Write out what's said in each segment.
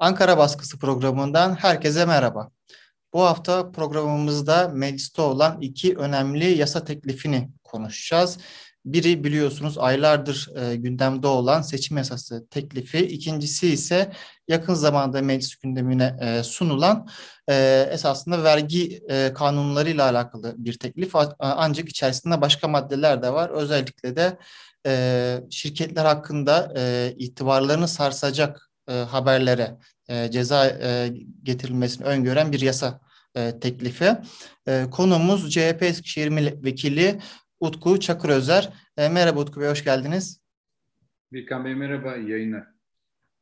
Ankara Baskısı programından herkese merhaba. Bu hafta programımızda mecliste olan iki önemli yasa teklifini konuşacağız. Biri biliyorsunuz aylardır e, gündemde olan seçim yasası teklifi. İkincisi ise yakın zamanda meclis gündemine e, sunulan e, esasında vergi e, kanunlarıyla alakalı bir teklif. Ancak içerisinde başka maddeler de var. Özellikle de e, şirketler hakkında e, itibarlarını sarsacak e, haberlere e, ceza e, getirilmesini öngören bir yasa e, teklifi. E, konumuz CHP Eskişehir Milletvekili Utku Çakırözer. E, merhaba Utku Bey, hoş geldiniz. Birkan Bey merhaba, iyi yayınlar.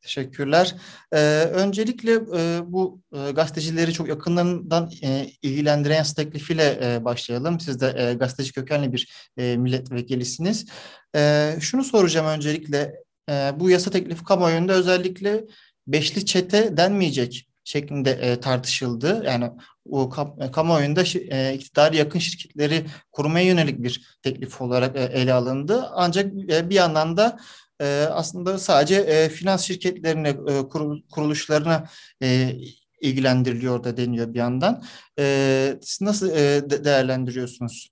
Teşekkürler. Ee, öncelikle e, bu e, gazetecileri çok yakınlarından e, ilgilendiren teklifiyle e, başlayalım. Siz de e, gazeteci kökenli bir e, milletvekilisiniz. E, şunu soracağım öncelikle. E, bu yasa teklifi kamuoyunda özellikle beşli çete denmeyecek şeklinde e, tartışıldı. Yani o kam e, kamuoyunda e, iktidar yakın şirketleri kurmaya yönelik bir teklif olarak e, ele alındı. Ancak e, bir yandan da e, aslında sadece e, finans şirketlerine, e, kuruluşlarına e, ilgilendiriliyor da deniyor bir yandan. E, siz nasıl e, de değerlendiriyorsunuz?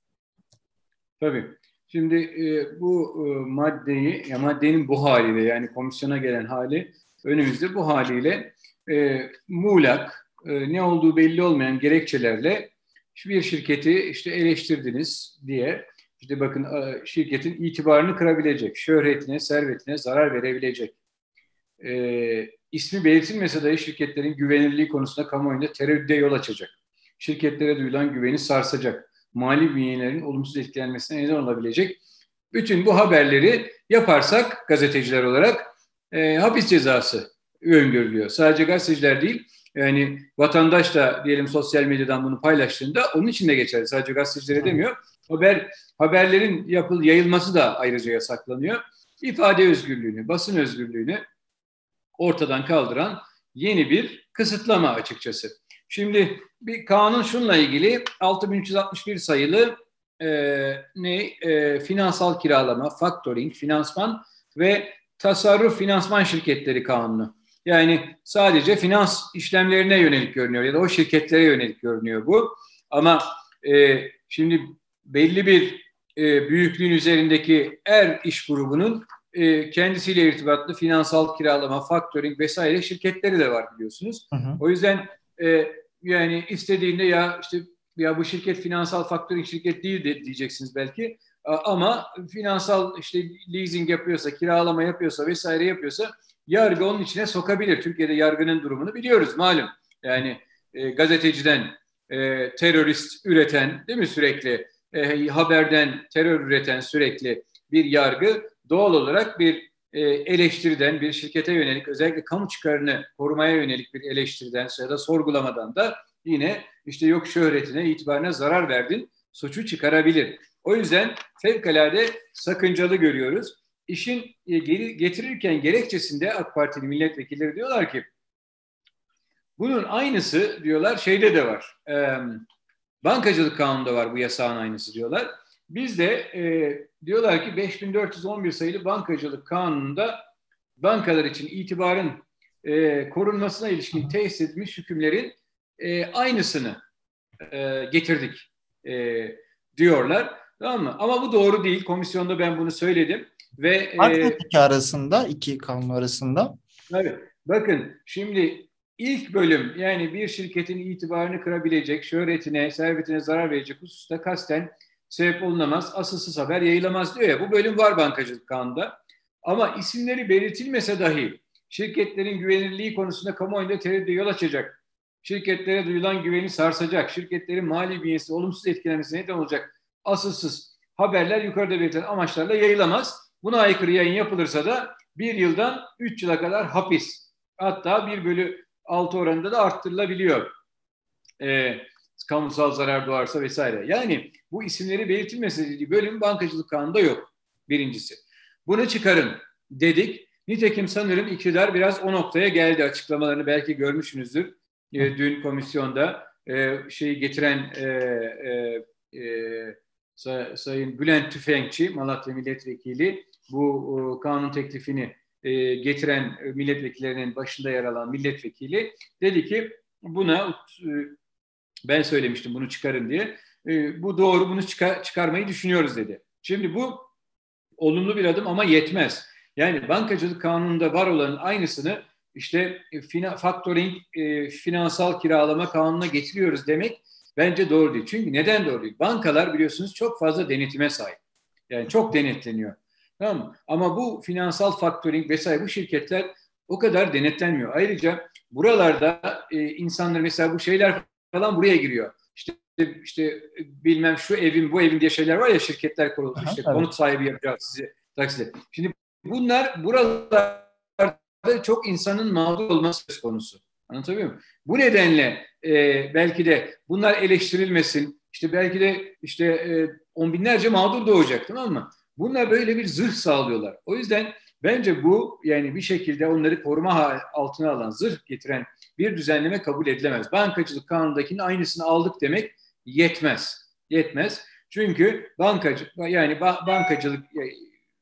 Tabii. Şimdi e, bu e, maddeyi, ya maddenin bu haliyle yani komisyona gelen hali önümüzde bu haliyle e, muğlak, e, ne olduğu belli olmayan gerekçelerle bir şirketi işte eleştirdiniz diye işte bakın e, şirketin itibarını kırabilecek, şöhretine, servetine zarar verebilecek. E, ismi belirtilmese dahi şirketlerin güvenilirliği konusunda kamuoyunda tereddüde yol açacak. Şirketlere duyulan güveni sarsacak. Mali bünyelerin olumsuz etkilenmesine neden olabilecek. Bütün bu haberleri yaparsak gazeteciler olarak e, hapis cezası öngörülüyor. Sadece gazeteciler değil, yani vatandaş da diyelim sosyal medyadan bunu paylaştığında onun için de geçerli. Sadece gazetecilere demiyor. Haber haberlerin yapıl yayılması da ayrıca yasaklanıyor. İfade özgürlüğünü, basın özgürlüğünü ortadan kaldıran yeni bir kısıtlama açıkçası. Şimdi bir kanun şunla ilgili 6361 sayılı e, ne e, finansal kiralama, factoring, finansman ve tasarruf finansman şirketleri kanunu. Yani sadece finans işlemlerine yönelik görünüyor ya da o şirketlere yönelik görünüyor bu. Ama e, şimdi belli bir e, büyüklüğün üzerindeki er iş grubunun e, kendisiyle irtibatlı finansal kiralama, factoring vesaire şirketleri de var biliyorsunuz. Hı hı. O yüzden e, yani istediğinde ya işte ya bu şirket finansal factoring şirket değil de diyeceksiniz belki. Ama finansal işte leasing yapıyorsa, kiralama yapıyorsa vesaire yapıyorsa yargı onun içine sokabilir. Türkiye'de yargının durumunu biliyoruz malum. Yani e, gazeteciden e, terörist üreten değil mi sürekli e, haberden terör üreten sürekli bir yargı doğal olarak bir eleştiriden bir şirkete yönelik özellikle kamu çıkarını korumaya yönelik bir eleştiriden ya da sorgulamadan da yine işte yok şöhretine itibarına zarar verdin suçu çıkarabilir. O yüzden fevkalade sakıncalı görüyoruz. İşin e, getirirken gerekçesinde AK Partili milletvekilleri diyorlar ki bunun aynısı diyorlar şeyde de var. E, bankacılık kanununda var bu yasağın aynısı diyorlar. Biz de e, diyorlar ki 5411 sayılı bankacılık kanununda bankalar için itibarın e, korunmasına ilişkin tesis edilmiş hükümlerin e, aynısını e, getirdik e, diyorlar. Tamam mı? Ama bu doğru değil. Komisyonda ben bunu söyledim. Ve Fark e, iki arasında, iki kanun arasında. Evet. Bakın şimdi ilk bölüm yani bir şirketin itibarını kırabilecek, şöhretine, servetine zarar verecek hususta kasten sebep olunamaz, asılsız haber yayılamaz diyor ya. Bu bölüm var bankacılık kanunda. Ama isimleri belirtilmese dahi şirketlerin güvenilirliği konusunda kamuoyunda tereddüde yol açacak, şirketlere duyulan güveni sarsacak, şirketlerin mali bünyesi olumsuz etkilenmesine neden olacak asılsız haberler yukarıda belirtilen amaçlarla yayılamaz. Buna aykırı yayın yapılırsa da bir yıldan üç yıla kadar hapis. Hatta bir bölü altı oranında da arttırılabiliyor. E, kamusal zarar doğarsa vesaire. Yani bu isimleri belirtilmesi bölüm bankacılık kanunda yok. Birincisi. Bunu çıkarın dedik. Nitekim sanırım iktidar biraz o noktaya geldi. Açıklamalarını belki görmüşsünüzdür. E, dün komisyonda e, şeyi getiren e, e, e, Sayın Bülent Tüfekçi, Malatya Milletvekili bu kanun teklifini e, getiren milletvekillerinin başında yer alan milletvekili dedi ki buna e, ben söylemiştim bunu çıkarın diye. E, bu doğru bunu çıkar, çıkarmayı düşünüyoruz dedi. Şimdi bu olumlu bir adım ama yetmez. Yani bankacılık kanununda var olanın aynısını işte e, fina, factoring, e, finansal kiralama kanununa getiriyoruz demek bence doğru değil. Çünkü neden doğru değil? Bankalar biliyorsunuz çok fazla denetime sahip. Yani çok denetleniyor. Tamam? Ama bu finansal factoring vesaire bu şirketler o kadar denetlenmiyor. Ayrıca buralarda e, insanlar mesela bu şeyler falan buraya giriyor. İşte işte bilmem şu evin bu evin diye şeyler var ya şirketler kuruldu. İşte evet. konut sahibi yapacağız sizi takside. Şimdi bunlar buralarda çok insanın mağdur olması söz konusu. Anlatabiliyor muyum? Bu nedenle e, belki de bunlar eleştirilmesin. İşte belki de işte e, on binlerce mağdur doğacak tamam mı? Bunlar böyle bir zırh sağlıyorlar. O yüzden bence bu yani bir şekilde onları koruma altına alan, zırh getiren bir düzenleme kabul edilemez. Bankacılık kanundakinin aynısını aldık demek yetmez. Yetmez. Çünkü bankacı yani bankacılık e,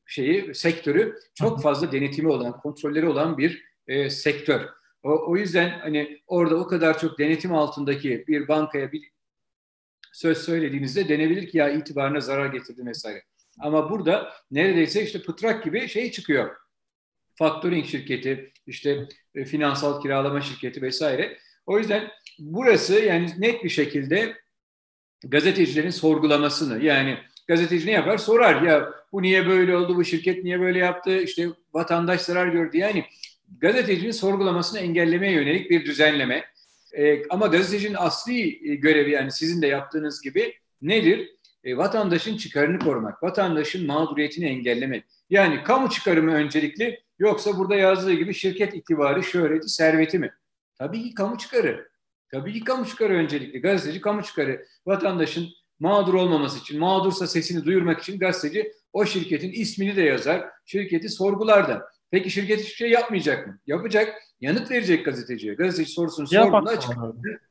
şeyi sektörü çok fazla denetimi olan, kontrolleri olan bir e, sektör. O, o yüzden hani orada o kadar çok denetim altındaki bir bankaya bir söz söylediğinizde denebilir ki ya itibarına zarar getirdi vesaire. Ama burada neredeyse işte pıtrak gibi şey çıkıyor. Factoring şirketi, işte e, finansal kiralama şirketi vesaire. O yüzden burası yani net bir şekilde gazetecilerin sorgulamasını yani gazeteci ne yapar? Sorar ya bu niye böyle oldu, bu şirket niye böyle yaptı, işte vatandaş zarar gördü. Yani gazetecinin sorgulamasını engellemeye yönelik bir düzenleme. E, ama gazetecinin asli e, görevi yani sizin de yaptığınız gibi nedir? E, vatandaşın çıkarını korumak, vatandaşın mağduriyetini engellemek. Yani kamu çıkarımı öncelikli yoksa burada yazdığı gibi şirket itibarı, şöhreti, serveti mi? Tabii ki kamu çıkarı. Tabii ki kamu çıkarı öncelikli. Gazeteci kamu çıkarı. Vatandaşın mağdur olmaması için, mağdursa sesini duyurmak için gazeteci o şirketin ismini de yazar, şirketi sorgular da. Peki şirket hiçbir şey yapmayacak mı? Yapacak. Yanıt verecek gazeteciye. Gazeteci sorusunu sorduğunda açıkladı.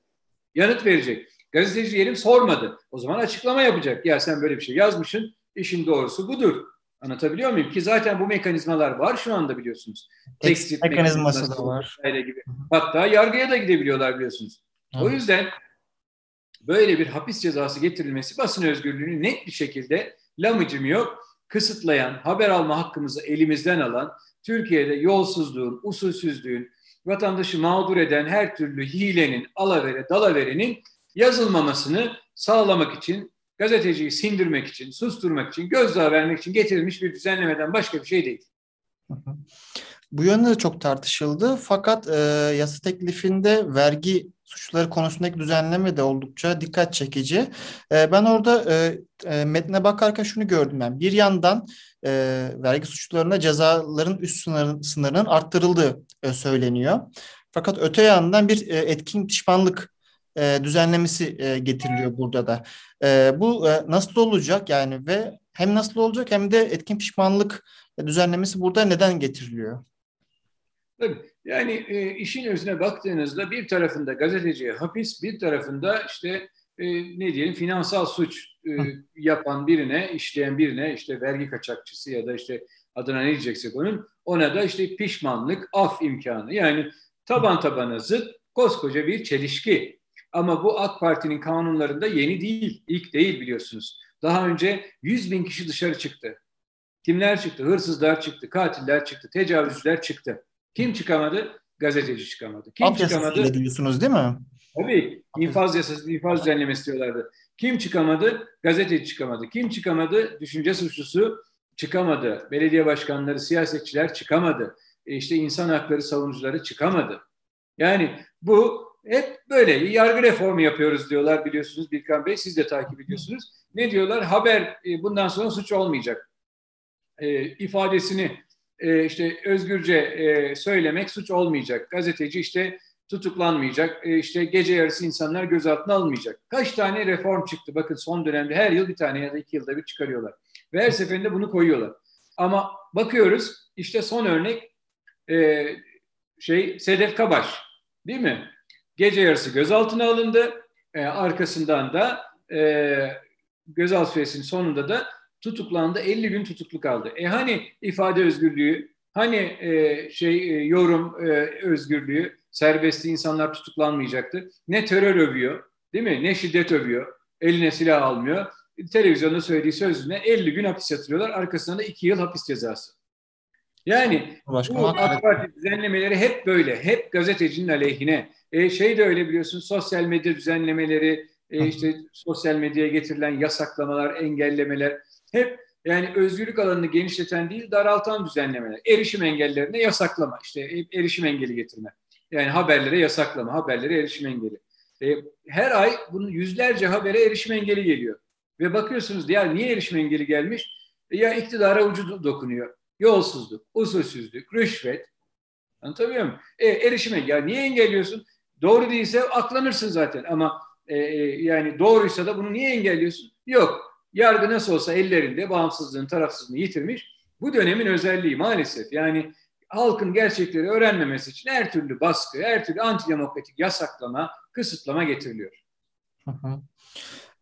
Yanıt verecek. Gazeteci diyelim sormadı. O zaman açıklama yapacak. Ya sen böyle bir şey yazmışsın. İşin doğrusu budur. Anlatabiliyor muyum? Ki zaten bu mekanizmalar var şu anda biliyorsunuz. Tekstil mekanizması, mekanizması da var. Gibi. Hatta yargıya da gidebiliyorlar biliyorsunuz. Hı. O yüzden böyle bir hapis cezası getirilmesi basın özgürlüğünü net bir şekilde lamıcım yok kısıtlayan, haber alma hakkımızı elimizden alan, Türkiye'de yolsuzluğun, usulsüzlüğün, vatandaşı mağdur eden her türlü hilenin, alavere, dalaverenin yazılmamasını sağlamak için, gazeteciyi sindirmek için, susturmak için, gözdağı vermek için getirilmiş bir düzenlemeden başka bir şey değil. Bu yönde de çok tartışıldı. Fakat e, yasa teklifinde vergi suçları konusundaki düzenleme de oldukça dikkat çekici. E, ben orada e, e, metne bakarken şunu gördüm ben. Bir yandan e, vergi suçlarına cezaların üst sınırın, sınırının arttırıldığı e, söyleniyor. Fakat öte yandan bir e, etkin pişmanlık e, düzenlemesi e, getiriliyor burada da. E, bu e, nasıl olacak yani ve hem nasıl olacak hem de etkin pişmanlık düzenlemesi burada neden getiriliyor? Tabii. Yani e, işin özüne baktığınızda bir tarafında gazeteciye hapis, bir tarafında işte e, ne diyelim finansal suç e, yapan birine, işleyen birine işte vergi kaçakçısı ya da işte adına ne diyeceksek onun ona da işte pişmanlık, af imkanı. Yani taban tabana zıt koskoca bir çelişki. Ama bu AK Parti'nin kanunlarında yeni değil, ilk değil biliyorsunuz. Daha önce 100 bin kişi dışarı çıktı. Kimler çıktı? Hırsızlar çıktı, katiller çıktı, tecavüzcüler çıktı. Kim çıkamadı? Gazeteci çıkamadı. Kim Alt çıkamadı? diyorsunuz değil mi? Tabii. İnfaz yasası, infaz düzenlemesi diyorlardı. Kim çıkamadı? Gazeteci çıkamadı. Kim çıkamadı? Düşünce suçlusu çıkamadı. Belediye başkanları, siyasetçiler çıkamadı. E işte insan hakları savunucuları çıkamadı. Yani bu hep böyle yargı reformu yapıyoruz diyorlar biliyorsunuz Bilkan Bey. Siz de takip ediyorsunuz. Ne diyorlar? Haber e, bundan sonra suç olmayacak. E, ifadesini e, işte özgürce e, söylemek suç olmayacak. Gazeteci işte tutuklanmayacak. E, işte gece yarısı insanlar gözaltına alınmayacak. Kaç tane reform çıktı? Bakın son dönemde her yıl bir tane ya da iki yılda bir çıkarıyorlar. Ve her seferinde bunu koyuyorlar. Ama bakıyoruz işte son örnek e, şey Sedef Kabaş değil mi? Gece yarısı gözaltına alındı. E, arkasından da e, gözaltı süresinin sonunda da tutuklandı. 50 gün tutuklu kaldı. E hani ifade özgürlüğü Hani e, şey e, yorum e, özgürlüğü, serbestliği insanlar tutuklanmayacaktı. Ne terör övüyor, değil mi? Ne şiddet övüyor. Eline silah almıyor. Televizyonda söylediği sözüne 50 gün hapis yatırıyorlar. Arkasından da 2 yıl hapis cezası. Yani Başka bu AK Parti düzenlemeleri hep böyle. Hep gazetecinin aleyhine. E, şey de öyle biliyorsun sosyal medya düzenlemeleri, e, işte sosyal medyaya getirilen yasaklamalar, engellemeler hep yani özgürlük alanını genişleten değil daraltan düzenlemeler. Erişim engellerine yasaklama, işte erişim engeli getirme. Yani haberlere yasaklama, haberlere erişim engeli. E, her ay bunun yüzlerce habere erişim engeli geliyor. Ve bakıyorsunuz ya niye erişim engeli gelmiş? E, ya iktidara ucu dokunuyor. Yolsuzluk, usulsüzlük, rüşvet. Anlatabiliyor muyum? E, erişim engeli. Ya niye engelliyorsun? Doğru değilse aklanırsın zaten ama e, e, yani doğruysa da bunu niye engelliyorsun? Yok. Yargı nasıl olsa ellerinde bağımsızlığını, tarafsızlığını yitirmiş. Bu dönemin özelliği maalesef. Yani halkın gerçekleri öğrenmemesi için her türlü baskı, her türlü antidemokratik yasaklama, kısıtlama getiriliyor.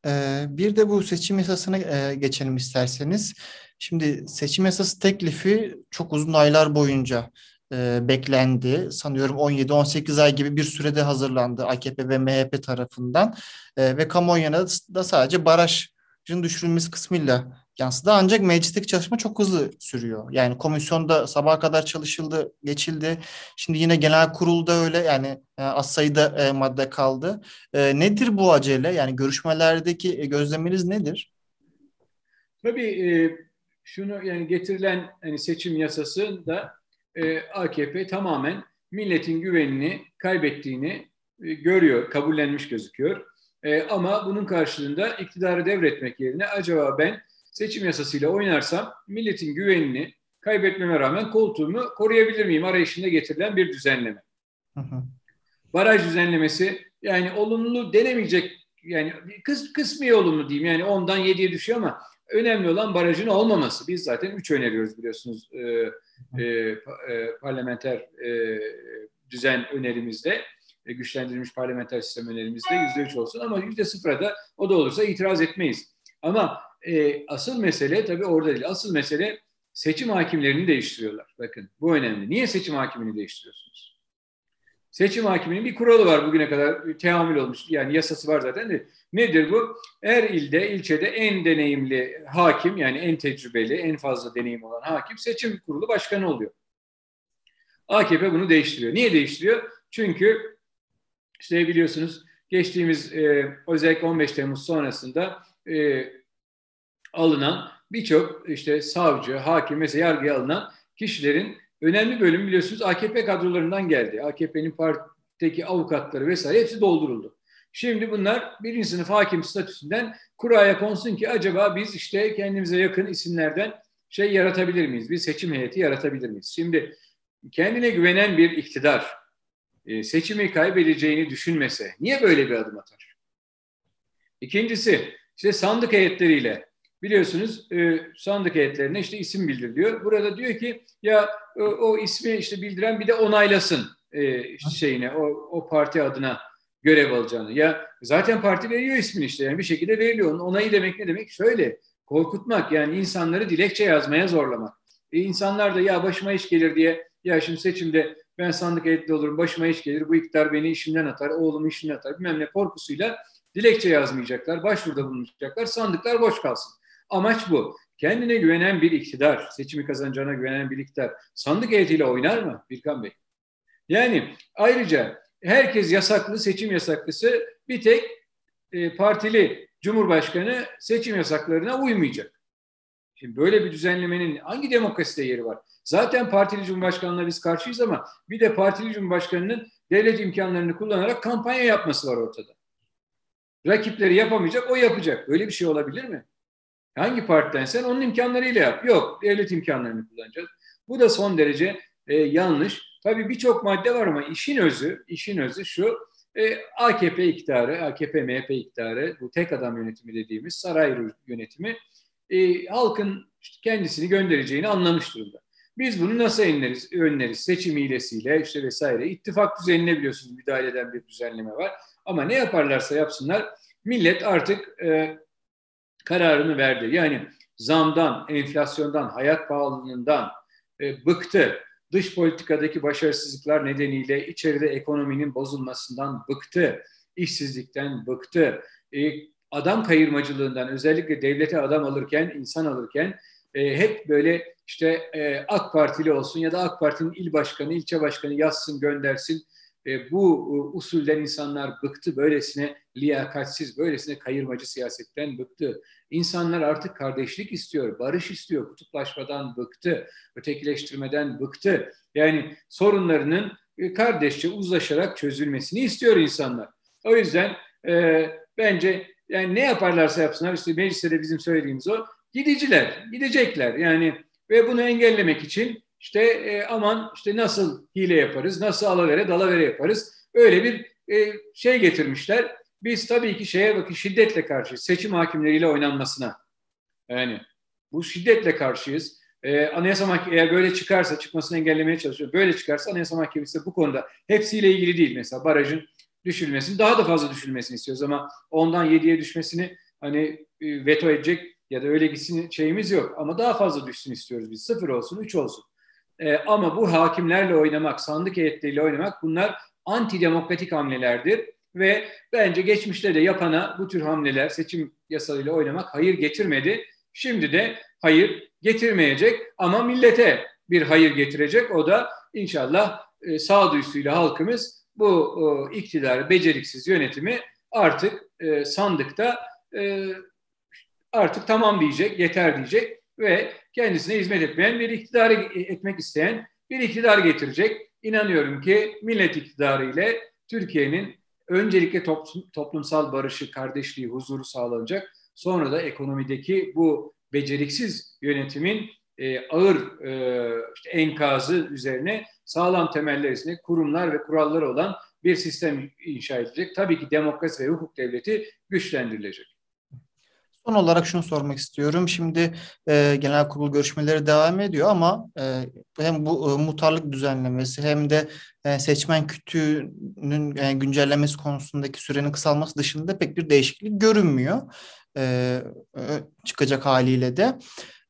Ee, bir de bu seçim yasasına e, geçelim isterseniz. Şimdi seçim yasası teklifi çok uzun aylar boyunca e, beklendi. Sanıyorum 17-18 ay gibi bir sürede hazırlandı AKP ve MHP tarafından. E, ve kamuoyuna da sadece barajın düşürülmesi kısmıyla yansıdı. Ancak meclisteki çalışma çok hızlı sürüyor. Yani komisyonda sabaha kadar çalışıldı, geçildi. Şimdi yine genel kurulda öyle yani e, az sayıda e, madde kaldı. E, nedir bu acele? Yani görüşmelerdeki e, gözleminiz nedir? Tabii e, şunu yani getirilen hani seçim yasası da e, AKP tamamen milletin güvenini kaybettiğini e, görüyor, kabullenmiş gözüküyor. E, ama bunun karşılığında iktidarı devretmek yerine acaba ben seçim yasasıyla oynarsam milletin güvenini kaybetmeme rağmen koltuğumu koruyabilir miyim arayışında getirilen bir düzenleme. Hı hı. Baraj düzenlemesi yani olumlu denemeyecek yani kıs, kısmi olumlu diyeyim yani ondan 7'ye düşüyor ama önemli olan barajın olmaması. Biz zaten 3 öneriyoruz biliyorsunuz e, e, e, parlamenter e, düzen önerimizde e, güçlendirilmiş parlamenter sistem önerimizde yüzde üç olsun ama yüzde sıfıra da o da olursa itiraz etmeyiz. Ama e, asıl mesele tabii orada değil. Asıl mesele seçim hakimlerini değiştiriyorlar. Bakın bu önemli. Niye seçim hakimini değiştiriyorsunuz? Seçim hakiminin bir kuralı var bugüne kadar teamül olmuş. Yani yasası var zaten de. Nedir bu? Her ilde, ilçede en deneyimli hakim yani en tecrübeli, en fazla deneyim olan hakim seçim kurulu başkanı oluyor. AKP bunu değiştiriyor. Niye değiştiriyor? Çünkü işte biliyorsunuz geçtiğimiz e, özellikle 15 Temmuz sonrasında e, alınan birçok işte savcı, hakim mesela yargıya alınan kişilerin önemli bölüm biliyorsunuz AKP kadrolarından geldi. AKP'nin partideki avukatları vesaire hepsi dolduruldu. Şimdi bunlar birinci sınıf hakim statüsünden kuraya konsun ki acaba biz işte kendimize yakın isimlerden şey yaratabilir miyiz? Bir seçim heyeti yaratabilir miyiz? Şimdi kendine güvenen bir iktidar e, seçimi kaybedeceğini düşünmese niye böyle bir adım atar? İkincisi işte sandık heyetleriyle biliyorsunuz e, sandık heyetlerine işte isim bildiriliyor. Burada diyor ki ya o, o ismi işte bildiren bir de onaylasın e, şeyine o, o parti adına görev alacağını. Ya zaten parti veriyor ismini işte yani bir şekilde veriliyor. Onun onayı demek ne demek? Şöyle korkutmak yani insanları dilekçe yazmaya zorlamak. E, insanlar da ya başıma iş gelir diye ya şimdi seçimde ben sandık heyetli olurum başıma iş gelir bu iktidar beni işimden atar oğlumu işimden atar bilmem ne korkusuyla dilekçe yazmayacaklar başvuruda bulunacaklar sandıklar boş kalsın. Amaç bu. Kendine güvenen bir iktidar, seçimi kazanacağına güvenen bir iktidar sandık heyetiyle oynar mı Birkan Bey? Yani ayrıca herkes yasaklı, seçim yasaklısı bir tek e, partili Cumhurbaşkanı seçim yasaklarına uymayacak. Şimdi böyle bir düzenlemenin hangi demokraside yeri var? Zaten partili cumhurbaşkanına biz karşıyız ama bir de partili cumhurbaşkanının devlet imkanlarını kullanarak kampanya yapması var ortada. Rakipleri yapamayacak, o yapacak. Böyle bir şey olabilir mi? Hangi partiden sen onun imkanlarıyla yap. Yok, devlet imkanlarını kullanacağız. Bu da son derece e, yanlış. Tabii birçok madde var ama işin özü, işin özü şu. E, AKP iktidarı, AKP MHP iktidarı, bu tek adam yönetimi dediğimiz saray yönetimi e, halkın kendisini göndereceğini anlamış durumda. Biz bunu nasıl önleriz? önleriz? Seçim hilesiyle işte vesaire. İttifak düzenine biliyorsunuz müdahale eden bir düzenleme var. Ama ne yaparlarsa yapsınlar millet artık e, kararını verdi. Yani zamdan, enflasyondan, hayat pahalılığından, e, bıktı. Dış politikadaki başarısızlıklar nedeniyle içeride ekonominin bozulmasından bıktı. İşsizlikten bıktı. E, adam kayırmacılığından özellikle devlete adam alırken, insan alırken e, hep böyle işte e, AK Partili olsun ya da AK Parti'nin il başkanı, ilçe başkanı yazsın, göndersin. Bu e, usulden insanlar bıktı. Böylesine liyakatsiz, böylesine kayırmacı siyasetten bıktı. İnsanlar artık kardeşlik istiyor, barış istiyor, kutuplaşmadan bıktı, ötekileştirmeden bıktı. Yani sorunlarının e, kardeşçe uzlaşarak çözülmesini istiyor insanlar. O yüzden e, bence yani ne yaparlarsa yapsınlar işte mecliste de bizim söylediğimiz o gidiciler, gidecekler. Yani ve bunu engellemek için işte e, aman işte nasıl hile yaparız, nasıl alavere dalavere yaparız. Öyle bir e, şey getirmişler. Biz tabii ki şeye bakın şiddetle karşıyız. Seçim hakimleriyle oynanmasına. Yani bu şiddetle karşıyız. Ee, Anayasa Mahkemesi eğer böyle çıkarsa, çıkmasını engellemeye çalışıyor. Böyle çıkarsa Anayasa Mahkemesi bu konuda hepsiyle ilgili değil. Mesela barajın düşülmesini, daha da fazla düşülmesini istiyoruz ama ondan 7'ye düşmesini hani e, veto edecek ya da öyle gitsin şeyimiz yok. Ama daha fazla düşsün istiyoruz biz. Sıfır olsun, üç olsun. Ee, ama bu hakimlerle oynamak, sandık heyetleriyle oynamak bunlar antidemokratik hamlelerdir. Ve bence geçmişte de yapana bu tür hamleler, seçim yasalarıyla oynamak hayır getirmedi. Şimdi de hayır getirmeyecek ama millete bir hayır getirecek. O da inşallah e, sağduyusuyla halkımız bu e, iktidar beceriksiz yönetimi artık e, sandıkta artık tamam diyecek, yeter diyecek ve kendisine hizmet etmeyen bir iktidar etmek isteyen bir iktidar getirecek. İnanıyorum ki millet iktidarı ile Türkiye'nin öncelikle toplumsal barışı, kardeşliği, huzuru sağlanacak. Sonra da ekonomideki bu beceriksiz yönetimin e, ağır e, işte enkazı üzerine sağlam temeller üstünde kurumlar ve kuralları olan bir sistem inşa edilecek. Tabii ki demokrasi ve hukuk devleti güçlendirilecek. Son olarak şunu sormak istiyorum. Şimdi e, genel kurul görüşmeleri devam ediyor ama e, hem bu e, muhtarlık düzenlemesi hem de e, seçmen kütüğünün e, güncellemesi konusundaki sürenin kısalması dışında pek bir değişiklik görünmüyor. E, e, çıkacak haliyle de.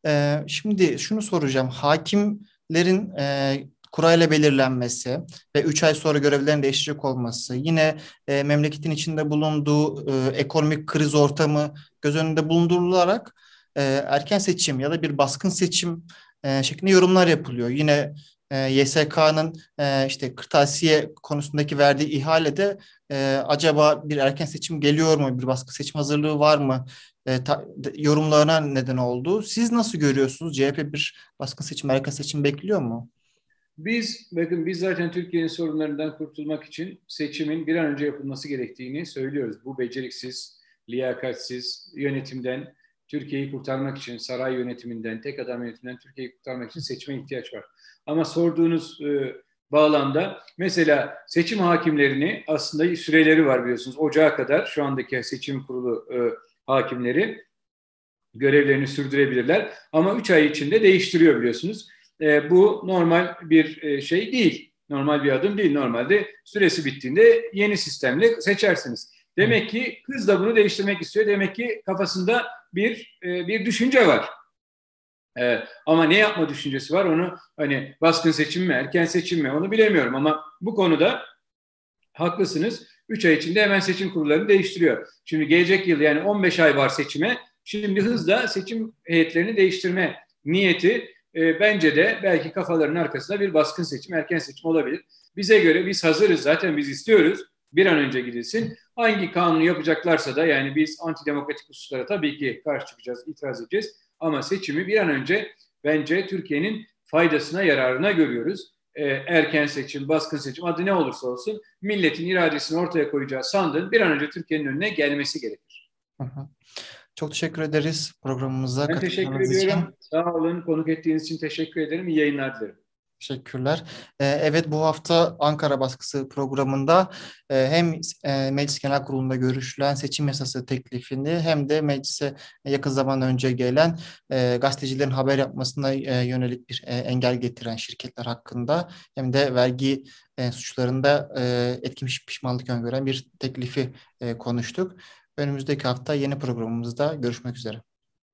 E, şimdi şunu soracağım. Hakimlerin e, kurayla belirlenmesi ve 3 ay sonra görevlerin değişecek olması, yine e, memleketin içinde bulunduğu e, ekonomik kriz ortamı göz önünde bulundurularak e, erken seçim ya da bir baskın seçim e, şeklinde yorumlar yapılıyor. Yine e, YSK'nın e, işte kırtasiye konusundaki verdiği ihalede e, acaba bir erken seçim geliyor mu, bir baskın seçim hazırlığı var mı e, ta, yorumlarına neden oldu. Siz nasıl görüyorsunuz? CHP bir baskın seçim, erken seçim bekliyor mu? Biz, bakın biz zaten Türkiye'nin sorunlarından kurtulmak için seçimin bir an önce yapılması gerektiğini söylüyoruz. Bu beceriksiz, liyakatsiz yönetimden Türkiye'yi kurtarmak için, saray yönetiminden, tek adam yönetiminden Türkiye'yi kurtarmak için seçime ihtiyaç var. Ama sorduğunuz e, bağlamda mesela seçim hakimlerini aslında süreleri var biliyorsunuz. Ocağa kadar şu andaki seçim kurulu e, hakimleri görevlerini sürdürebilirler. Ama 3 ay içinde değiştiriyor biliyorsunuz. E, bu normal bir e, şey değil. Normal bir adım değil. Normalde süresi bittiğinde yeni sistemle seçersiniz. Demek ki kız da bunu değiştirmek istiyor. Demek ki kafasında bir e, bir düşünce var. E, ama ne yapma düşüncesi var onu hani baskın seçim mi, erken seçim mi onu bilemiyorum ama bu konuda haklısınız. 3 ay içinde hemen seçim kurullarını değiştiriyor. Şimdi gelecek yıl yani 15 ay var seçime. Şimdi hızla seçim heyetlerini değiştirme niyeti e, bence de belki kafaların arkasında bir baskın seçim, erken seçim olabilir. Bize göre biz hazırız zaten biz istiyoruz. Bir an önce gidilsin. Hangi kanunu yapacaklarsa da yani biz antidemokratik hususlara tabii ki karşı çıkacağız, itiraz edeceğiz. Ama seçimi bir an önce bence Türkiye'nin faydasına, yararına görüyoruz. E, erken seçim, baskın seçim adı ne olursa olsun milletin iradesini ortaya koyacağı sandığın bir an önce Türkiye'nin önüne gelmesi gerekir. Hı hı. Çok teşekkür ederiz programımıza ben teşekkür ediyorum. Için. Sağ olun. Konuk ettiğiniz için teşekkür ederim. İyi yayınlar dilerim. Teşekkürler. Ee, evet bu hafta Ankara baskısı programında e, hem e, Meclis Genel Kurulu'nda görüşülen seçim yasası teklifini hem de meclise yakın zaman önce gelen e, gazetecilerin haber yapmasına yönelik bir engel getiren şirketler hakkında hem de vergi suçlarında etkin pişmanlık öngören bir teklifi konuştuk. Önümüzdeki hafta yeni programımızda görüşmek üzere.